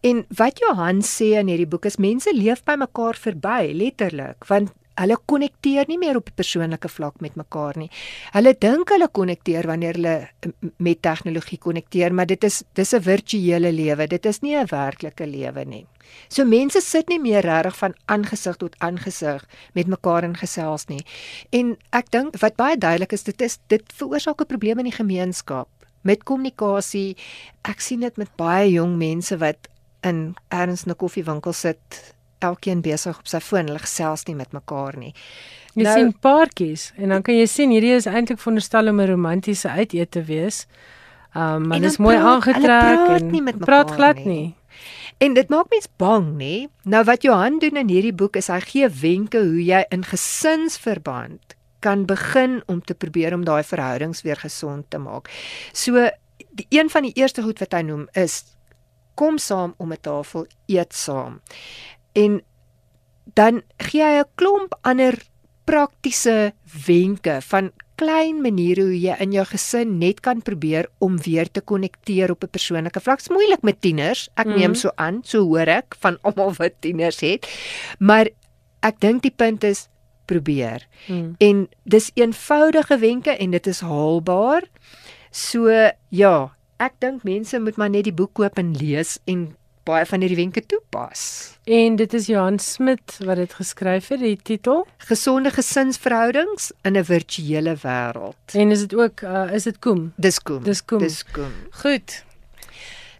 en wat Johan sê in hierdie boek is mense leef by mekaar verby, letterlik, want hulle konnekteer nie meer op 'n persoonlike vlak met mekaar nie. Hulle dink hulle konnekteer wanneer hulle met tegnologie konnekteer, maar dit is dis 'n virtuele lewe. Dit is nie 'n werklike lewe nie. So mense sit nie meer regtig van aangesig tot aangesig met mekaar in gesels nie. En ek dink wat baie duidelik is, dit is dit veroorsaak 'n probleem in die gemeenskap met kommunikasie. Ek sien dit met baie jong mense wat in erns 'n koffiewinkel sit elkeen besig op sy foon, hulle gesels nie met mekaar nie. Jy nou, sien paartjies en dan kan jy sien hierdie is eintlik veronderstel om 'n romantiese uitete te wees. Um maar dis mooi aangetrek en praat, praat glad nie. nie. En dit maak mens bang, nê? Nou wat Johan doen in hierdie boek is hy gee wenke hoe jy in gesinsverband kan begin om te probeer om daai verhoudings weer gesond te maak. So die een van die eerste goed wat hy noem is kom saam om 'n tafel eet saam en dan gee hy 'n klomp ander praktiese wenke van klein maniere hoe jy in jou gesin net kan probeer om weer te konnekteer op 'n persoonlike vlak. Dit's moeilik met tieners. Ek mm. neem so aan, so hoor ek van almal wat tieners het. Maar ek dink die punt is probeer. Mm. En dis eenvoudige wenke en dit is haalbaar. So ja, ek dink mense moet maar net die boek koop en lees en baie van hierdie wenke toepas. En dit is Johan Smit wat dit geskryf het, die titel Gesonde gesinsverhoudings in 'n virtuele wêreld. En is dit ook uh, is dit Koem? Dis Koem. Dis Koem. Dis Koem. Goed.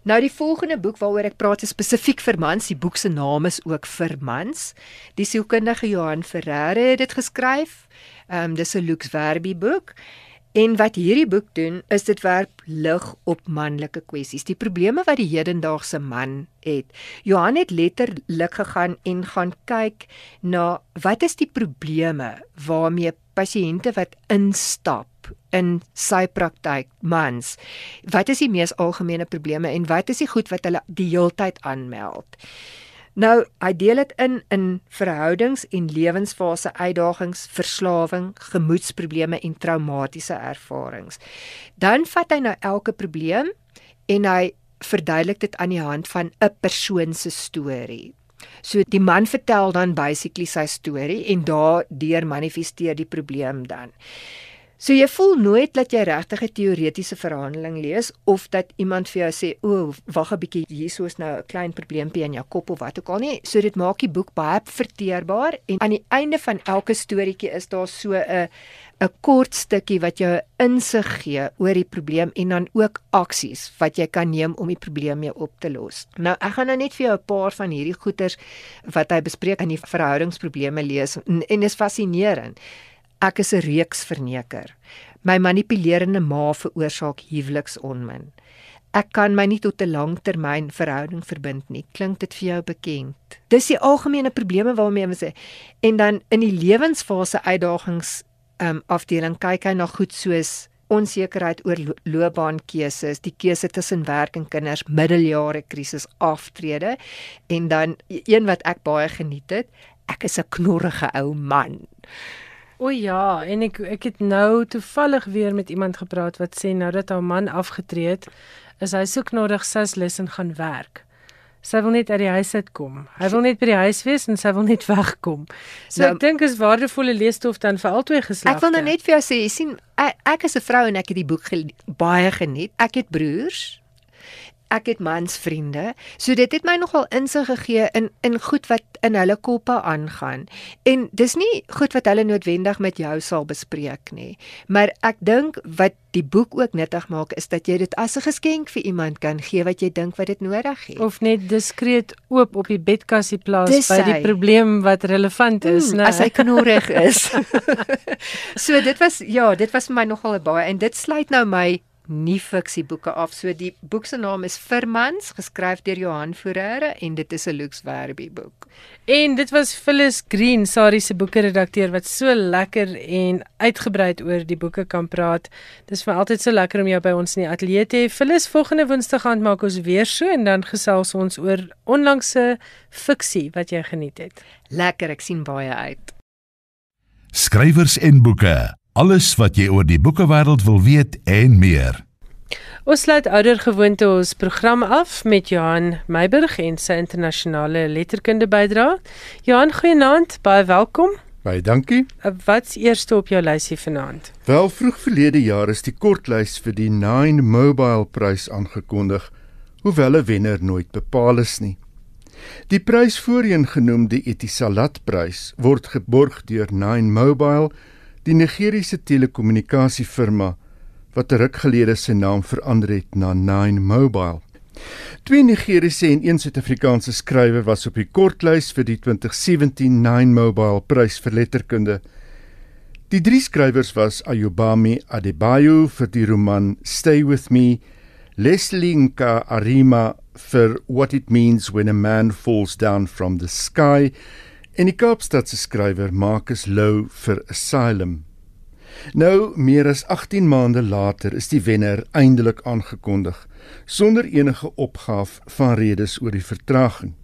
Nou die volgende boek waaroor ek praat is spesifiek vir mans. Die boek se naam is ook vir mans. Die sielkundige Johan Ferreira het dit geskryf. Ehm um, dis 'n Lux Verbi boek En wat hierdie boek doen, is dit werp lig op manlike kwessies, die probleme wat die hedendaagse man het. Johan het letterlik gegaan en gaan kyk na wat is die probleme waarmee pasiënte wat instap in sy praktyk mans. Wat is die mees algemene probleme en wat is die goed wat hulle die heeltyd aanmeld? Nou, hy deel dit in in verhoudings en lewensfase uitdagings, verslawing, gemoedsprobleme en traumatiese ervarings. Dan vat hy nou elke probleem en hy verduidelik dit aan die hand van 'n persoon se storie. So die man vertel dan basically sy storie en daardeur manifesteer die probleem dan. So jy voel nooit dat jy regtig 'n teoretiese verhandeling lees of dat iemand vir jou sê, "O, wag 'n bietjie, hierso is nou 'n klein probleempie in jou kop of wat ook al nie." So dit maak die boek baie verteerbaar en aan die einde van elke storieetjie is daar so 'n 'n kort stukkie wat jou insig gee oor die probleem en dan ook aksies wat jy kan neem om die probleem mee op te los. Nou ek gaan nou net vir jou 'n paar van hierdie goeters wat hy bespreek in die verhoudingsprobleme lees en, en is fascinerend. Ek is 'n reeksverneker. My manipulerende ma veroorsaak huweliksonmin. Ek kan my nie tot 'n langtermyn verhouding verbind nie. Klink dit vir jou bekend? Dis die algemene probleme waarmee ons sê. En dan in die lewensfase uitdagings um, afdeling kyk hy na goed soos onsekerheid oor lo loopbaankeuses, die keuse tussen werk en kinders, middeljare krisis, aftrede en dan een wat ek baie geniet het, ek is 'n knorrige ou man. O ja, en ek ek het nou toevallig weer met iemand gepraat wat sê nou dat haar man afgetree het, is hy soek nodig sas lus en gaan werk. Sy wil net uit die huis uitkom. Hy wil net by die huis wees en sy wil net wegkom. So nou, ek dink is waardevolle leesstof dan vir albei geslagte. Ek wil nou net vir jou sê, jy sien, ek, ek is 'n vrou en ek het die boek baie geniet. Ek het broers ek het mans vriende. So dit het my nogal insig gegee in in goed wat in hulle koppe aangaan. En dis nie goed wat hulle noodwendig met jou sal bespreek nie. Maar ek dink wat die boek ook nuttig maak is dat jy dit as 'n geskenk vir iemand kan gee wat jy dink wat dit nodig het. Of net diskreet oop op die bedkassie plaas dis by die probleem wat relevant is, hmm, né? As hy knorrig is. so dit was ja, dit was vir my nogal 'n baie en dit sluit nou my nie fiksieboeke af. So die boek se naam is Firmans, geskryf deur Johan Ferreira en dit is 'n Lux Verbi boek. En dit was Phyllis Green, Sari se boekredakteur wat so lekker en uitgebrei oor die boeke kan praat. Dis vir altyd so lekker om jou by ons in die ateljee te hê. Phyllis, volgende Woensdag gaan maak ons weer so en dan gesels ons oor onlangse fiksie wat jy geniet het. Lekker, ek sien baie uit. Skrywers en boeke Alles wat jy oor die boekewêreld wil weet en meer. Ons sluit ouer gewoonte ons program af met Johan Meiburg en sy internasionale letterkunde bydra. Johan, goeienaand, baie welkom. Baie dankie. Uh, wat's eerste op jou lysie vanaand? Wel vroeg verlede jaar is die kortlys vir die 9 Mobile Prys aangekondig, hoewel 'n wenner nooit bepaal is nie. Die prys voorheen genoem die Etisalat Prys word geborg deur 9 Mobile die Nigeriese telekommunikasiefirma wat 'n ruk gelede sy naam verander het na Nine Mobile. Twee Nigeriese en een Suid-Afrikaanse skrywer was op die kortlys vir die 2017 Nine Mobile Prys vir letterkunde. Die drie skrywers was Ayubami Adebayo vir die roman Stay With Me, Leslie Nka Arima vir What It Means When a Man Falls Down from the Sky en die Kaapstadse skrywer Marcus Lou vir Asylum. Nou meer as 18 maande later is die wenner eindelik aangekondig sonder enige opgaaf van redes oor die vertraging.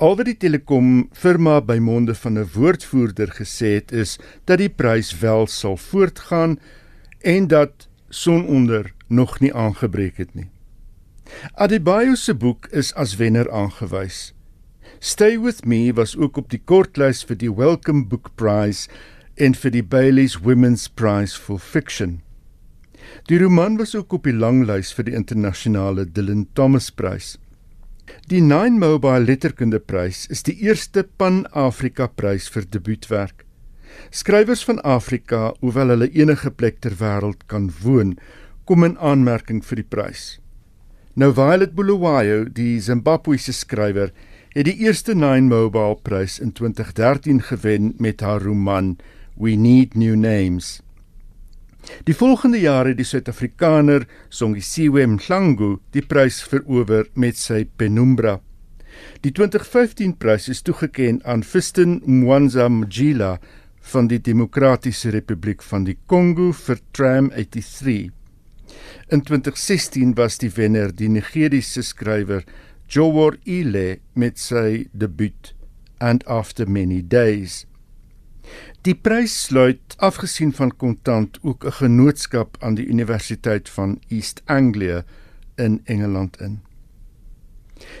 Alweer die Telekom firma by monde van 'n woordvoerder gesê het is dat die prys wel sal voortgaan en dat sononder nog nie aangebreek het nie. Adebayo se boek is as wenner aangewys. Stay with me was ook op die kortlys vir die Welcome Book Prize en vir die Bailey's Women's Prize for Fiction. Die roman was ook op die langlys vir die internasionale Dylan Thomas Prys. Die Nine Mobile Letterkunde Prys is die eerste Pan-Afrika prys vir debuutwerk. Skrywers van Afrika, hoewel hulle enige plek ter wêreld kan woon, kom in aanmerking vir die prys. Nou Violet Bulawayo, die Zimbabwese skrywer, het die eerste Nine Mobile Prys in 2013 gewen met haar roman We Need New Names. Die volgende jaar het die Suid-Afrikaner Songisiwe Mhlangu die prys verower met sy Penumbra. Die 2015 prys is toegekend aan Fiston Mwanza Mjila van die Demokratiese Republiek van die Kongo vir Tram 83. In 2016 was die wenner die Nigeriese skrywer Jowor Ile met sy debuut And After Many Days. Die prys sluit afgesien van kontant ook 'n genootskap aan die Universiteit van East Anglia in Engeland in.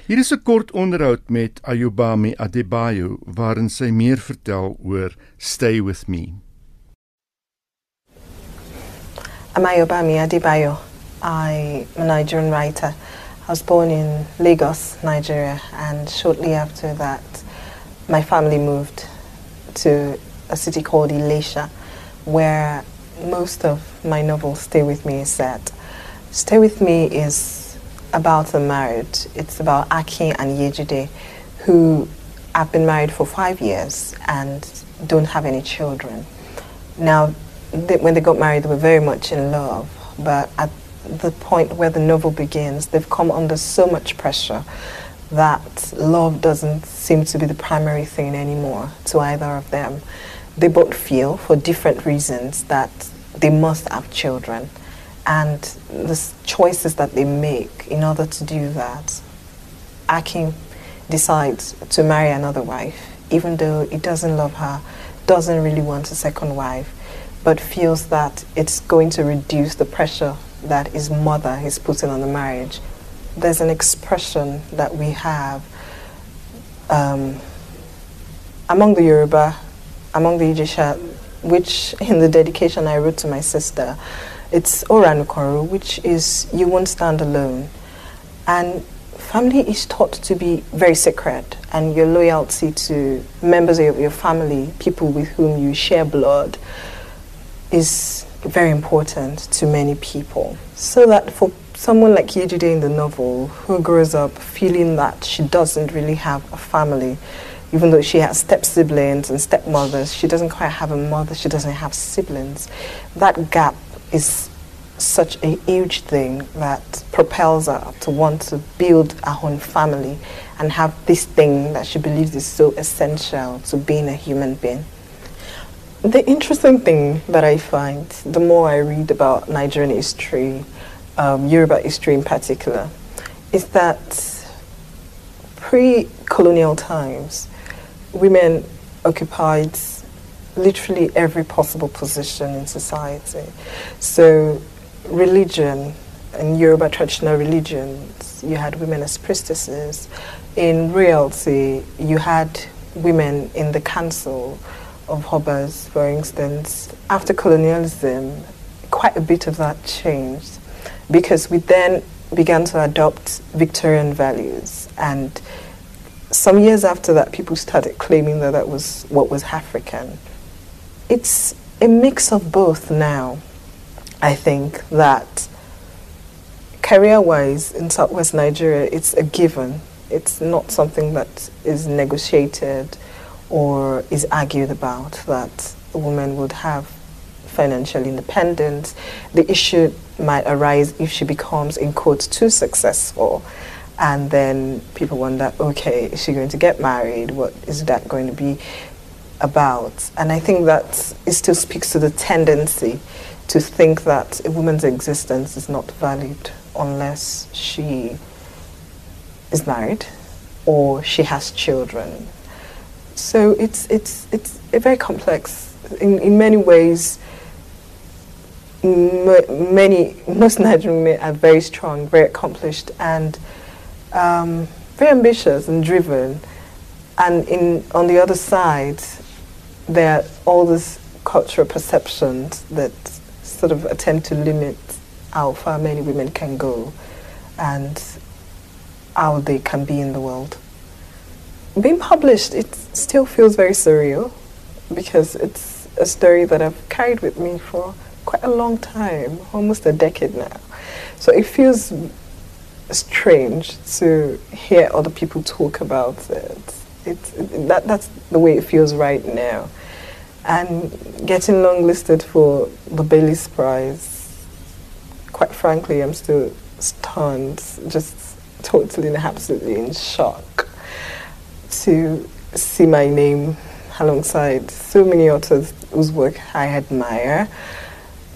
Hier is 'n kort onderhoud met Ayubami Adebayo waarin sy meer vertel oor Stay with Me. I'm Ayubami Adebayo. I'm a Nigerian writer. I was born in Lagos, Nigeria, and shortly after that, my family moved to a city called Elisha, where most of my novel Stay With Me is set. Stay With Me is about a marriage. It's about Aki and Yejide, who have been married for five years and don't have any children. Now, they, when they got married, they were very much in love, but at the point where the novel begins, they've come under so much pressure that love doesn't seem to be the primary thing anymore to either of them. They both feel, for different reasons, that they must have children. And the choices that they make in order to do that, Akin decides to marry another wife, even though he doesn't love her, doesn't really want a second wife, but feels that it's going to reduce the pressure that his mother is putting on the marriage. There's an expression that we have um, among the Yoruba, among the Ijisha, which in the dedication I wrote to my sister, it's Oranukoro, which is you won't stand alone. And family is taught to be very sacred, and your loyalty to members of your family, people with whom you share blood, is very important to many people. So that for someone like Yejude in the novel, who grows up feeling that she doesn't really have a family, even though she has step siblings and stepmothers, she doesn't quite have a mother, she doesn't have siblings. That gap is such a huge thing that propels her to want to build her own family and have this thing that she believes is so essential to being a human being. The interesting thing that I find, the more I read about Nigerian history, um, Yoruba history in particular, is that pre-colonial times, women occupied literally every possible position in society. So religion, in Yoruba traditional religions, you had women as priestesses. In royalty, you had women in the council of Hobbes, for instance, after colonialism, quite a bit of that changed because we then began to adopt Victorian values. And some years after that, people started claiming that that was what was African. It's a mix of both now. I think that career wise in southwest Nigeria, it's a given. It's not something that is negotiated or is argued about that a woman would have financial independence. The issue might arise if she becomes, in quotes, too successful. And then people wonder, okay, is she going to get married? What is that going to be about? And I think that it still speaks to the tendency to think that a woman's existence is not valued unless she is married or she has children so it's it's it's very complex in in many ways. Many most Nigerian women are very strong, very accomplished, and um, very ambitious and driven. And in on the other side, there are all these cultural perceptions that sort of attempt to limit how far many women can go and how they can be in the world being published, it still feels very surreal because it's a story that I've carried with me for quite a long time, almost a decade now. So it feels strange to hear other people talk about it. It, that, that's the way it feels right now. and getting longlisted for the Bailey's Prize. Quite frankly, I'm still stunned, just totally and absolutely in shock to see my name alongside so many authors whose work I admire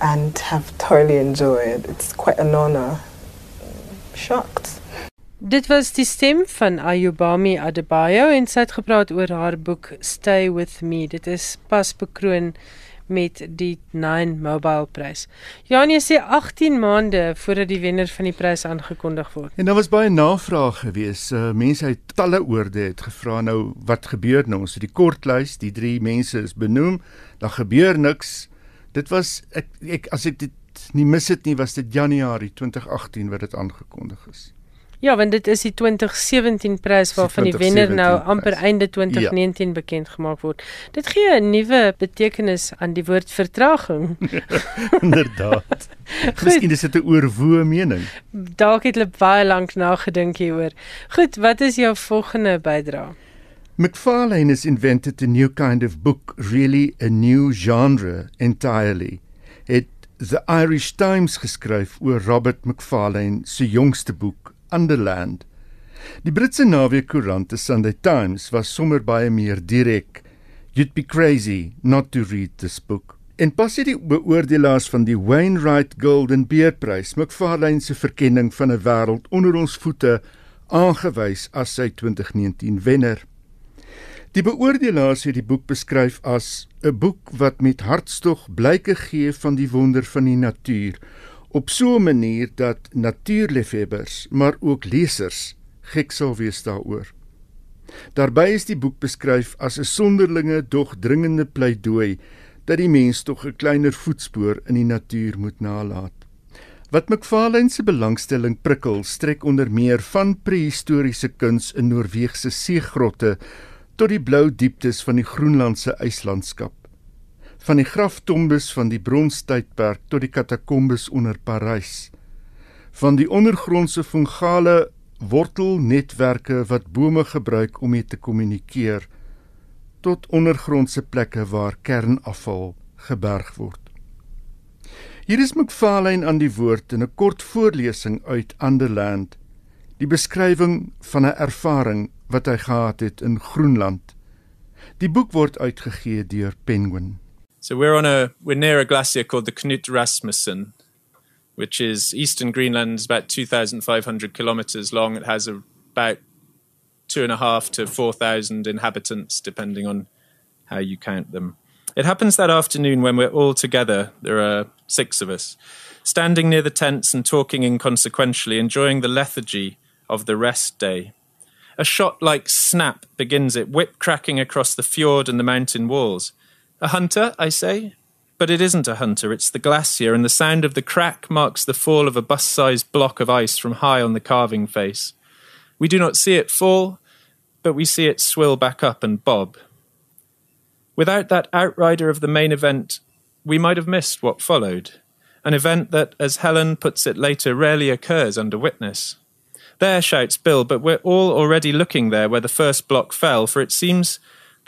and have thoroughly enjoyed. It's quite an honor. Shocked. Dit was die stem van Ayubami Adebayo en sy het gepraat oor haar boek Stay with me. Dit is pas bekroon met die 9 Mobile Prys. Janie sê 18 maande voordat die wenner van die prys aangekondig word. En daar was baie navraag geweest. Uh, mense het talle oorde het gevra nou wat gebeur nou? Ons het die kortlys, die drie mense is benoem, daar gebeur niks. Dit was ek, ek as ek dit nie mis het nie, was dit Januarie 2018 wat dit aangekondig is. Ja, want dit is die 2017 prys waarvan die wenner nou amper prijs. einde 2019 ja. bekend gemaak word. Dit gee 'n nuwe betekenis aan die woord vertraging. Inderdaad. Miskien is dit 'n oorwoe mening. Dalk het hulle baie lank nagedink hieroor. Goed, wat is jou volgende bydrae? McFarlane has invented a new kind of book, really a new genre entirely. Het The Irish Times geskryf oor Robert McFarlane se jongste boek Underland. Die Britse naweekkoerant The Sunday Times was sommer baie meer direk. You'd be crazy not to read this book. En pas hier die beoordelaars van die Wainwright Golden Bear Prys, McFarlane se verkenning van 'n wêreld onder ons voete, aangewys as sy 2019 wenner. Die beoordelaars het die boek beskryf as 'n boek wat met hartstog blyke gee van die wonder van die natuur op so 'n manier dat natuurliefhebbers, maar ook lesers gek sal wees daaroor. Daarby is die boek beskryf as 'n sonderlinge dog dringende pleidooi dat die mens tog 'n kleiner voetspoor in die natuur moet nalat. Wat McFarlane se belangstelling prikkel, strek onder meer van prehistoriese kuns in Noorse seegrotte tot die blou dieptes van die Groenlandse yslandskap van die graftombes van die bronstydperk tot die katakombes onder Parys. Van die ondergrondse fungale wortelnetwerke wat bome gebruik om mee te kommunikeer tot ondergrondse plekke waar kernafval geberg word. Hier is McFarlane aan die woord in 'n kort voorlesing uit Underland die beskrywing van 'n ervaring wat hy gehad het in Groenland. Die boek word uitgegee deur Penguin So we're on a we're near a glacier called the Knut Rasmussen, which is eastern Greenland. is about two thousand five hundred kilometers long. It has a, about two and a half to four thousand inhabitants, depending on how you count them. It happens that afternoon when we're all together. There are six of us, standing near the tents and talking inconsequentially, enjoying the lethargy of the rest day. A shot like snap begins it, whip cracking across the fjord and the mountain walls. A hunter, I say? But it isn't a hunter, it's the glacier, and the sound of the crack marks the fall of a bus sized block of ice from high on the carving face. We do not see it fall, but we see it swill back up and bob. Without that outrider of the main event, we might have missed what followed. An event that, as Helen puts it later, rarely occurs under witness. There, shouts Bill, but we're all already looking there where the first block fell, for it seems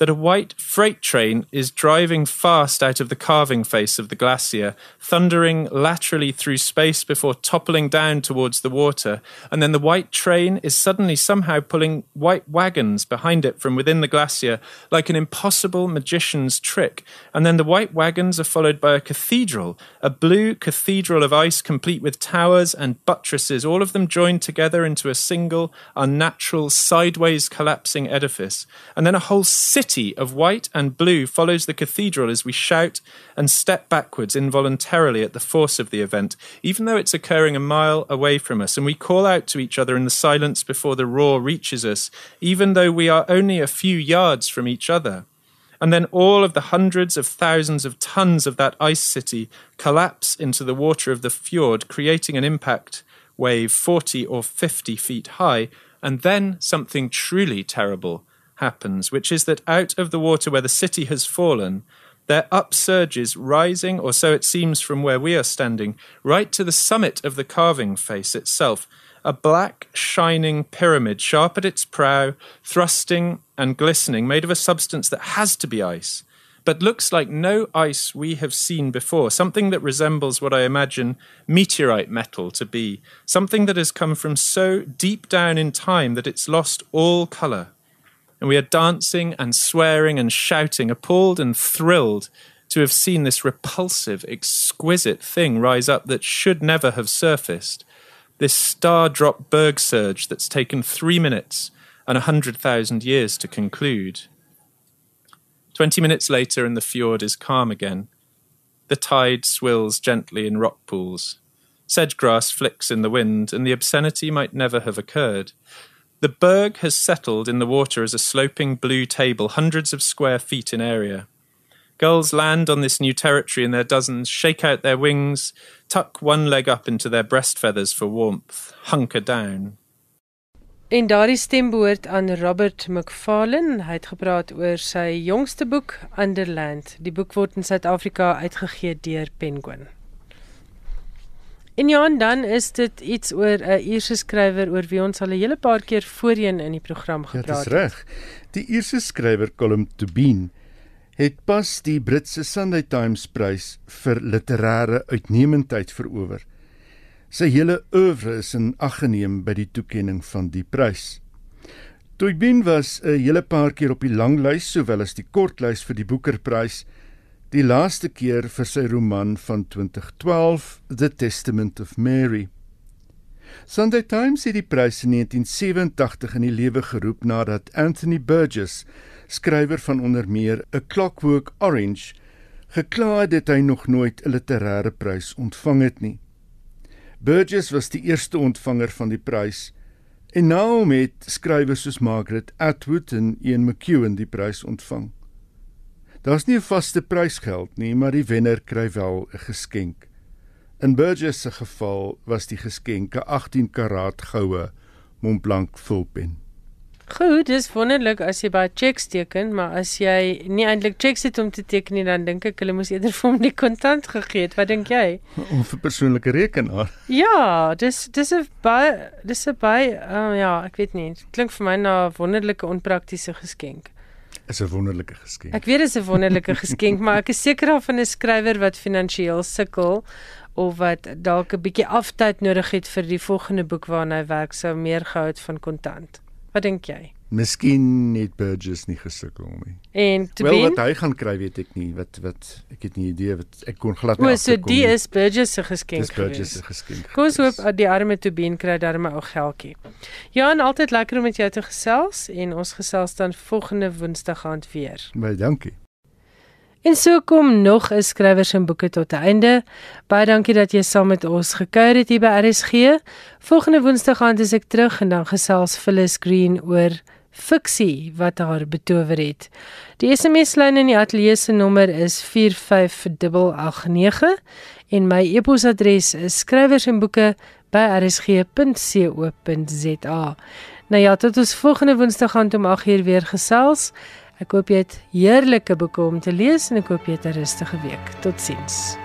that a white freight train is driving fast out of the carving face of the glacier, thundering laterally through space before toppling down towards the water, and then the white train is suddenly somehow pulling white wagons behind it from within the glacier like an impossible magician's trick, and then the white wagons are followed by a cathedral, a blue cathedral of ice complete with towers and buttresses, all of them joined together into a single, unnatural, sideways collapsing edifice, and then a whole city of white and blue follows the cathedral as we shout and step backwards involuntarily at the force of the event, even though it's occurring a mile away from us, and we call out to each other in the silence before the roar reaches us, even though we are only a few yards from each other. And then all of the hundreds of thousands of tons of that ice city collapse into the water of the fjord, creating an impact wave 40 or 50 feet high, and then something truly terrible happens, which is that out of the water where the city has fallen, there upsurges, rising, or so it seems from where we are standing, right to the summit of the carving face itself, a black, shining pyramid, sharp at its prow, thrusting and glistening, made of a substance that has to be ice, but looks like no ice we have seen before, something that resembles what I imagine meteorite metal to be, something that has come from so deep down in time that it's lost all colour. And we are dancing and swearing and shouting, appalled and thrilled to have seen this repulsive, exquisite thing rise up that should never have surfaced. This star drop berg surge that's taken three minutes and a hundred thousand years to conclude. Twenty minutes later, and the fjord is calm again. The tide swills gently in rock pools. Sedge grass flicks in the wind, and the obscenity might never have occurred. The berg has settled in the water as a sloping blue table, hundreds of square feet in area. Gulls land on this new territory in their dozens, shake out their wings, tuck one leg up into their breast feathers for warmth, hunker down. En daardie stem behoort aan Robert McFarlane. Hy het gepraat oor sy jongste boek Underland. Die boek word in Suid-Afrika uitgegee deur Penguin. En ja, en dan is dit iets oor 'n Ierse skrywer oor wie ons al 'n hele paar keer voorheen in die program gepraat het. Ja, dis reg. Die Ierse skrywer Colm Tobin het pas die Britse Sunday Times prys vir literêre uitnemendheid verower. Sy hele oeuvre is in ag geneem by die toekenning van die prys. Toybin was 'n hele paar keer op die langlys sowel as die kortlys vir die Booker-prys. Die laaste keer vir sy roman van 2012, The Testament of Mary. Sunday Times het die prys in 1987 in die lewe geroep nadat Anthony Burgess, skrywer van onder meer A Clockwork Orange, gekla het dat hy nog nooit 'n literêre prys ontvang het nie. Burgess was die eerste ontvanger van die prys en nou met skrywers soos Margaret Atwood en Ian McEwan die prys ontvang. Daar's nie 'n vaste prysgeld nie, maar die wenner kry wel 'n geskenk. In Burgess se geval was die geskenk 'n 18 karaat goue Montblanc vulpen. Goed, dis wonderlik as jy baie checks teken, maar as jy nie eintlik checks het om te teken nie, dan dink ek hulle moes eerder vir hom die kontant gegee het. Wat dink jy? Of 'n persoonlike rekenaar. Ja, dis dis 'n baie dis 'n baie uh, ja, ek weet nie. Klink vir my na 'n wonderlike onpraktiese geskenk. Is 'n wonderlike geskenk. Ek weet dit is 'n wonderlike geskenk, maar ek is seker daarvan 'n skrywer wat finansiëel sukkel of wat dalk 'n bietjie aftyd nodig het vir die volgende boek waarna hy werk sou meer gehou het van kontant. Wat dink jy? Miskien het Burgess nie gesukkel nie. En te Wel wat hy gaan kry weet ek nie. Wat wat ek het nie idee wat ek kon glad nie. O, so die is Burgess se geskenk. Dis Burgess se geskenk. Kom ons hoop die arme Tobin kry daarmee ook geldjie. Ja, en altyd lekker om met jou te gesels en ons gesels dan volgende Woensdag aand weer. Baie dankie. En so kom nog 'n skrywer se boeke tot 'n einde. Baie dankie dat jy saam met ons gekuier het hier by RSG. Volgende Woensdag gaan ek terug en dan gesels Phyllis Green oor fiksie wat haar betower het. Die SMS-lyn in die ateljee se nommer is 45889 en my e-posadres is skrywersenboeke@rsg.co.za. Nou ja, tot ons volgende Woensdag gaan om 8uur weer gesels. Ek hoop jy het heerlike boeke om te lees en ek hoop jy het 'n rustige week. Totsiens.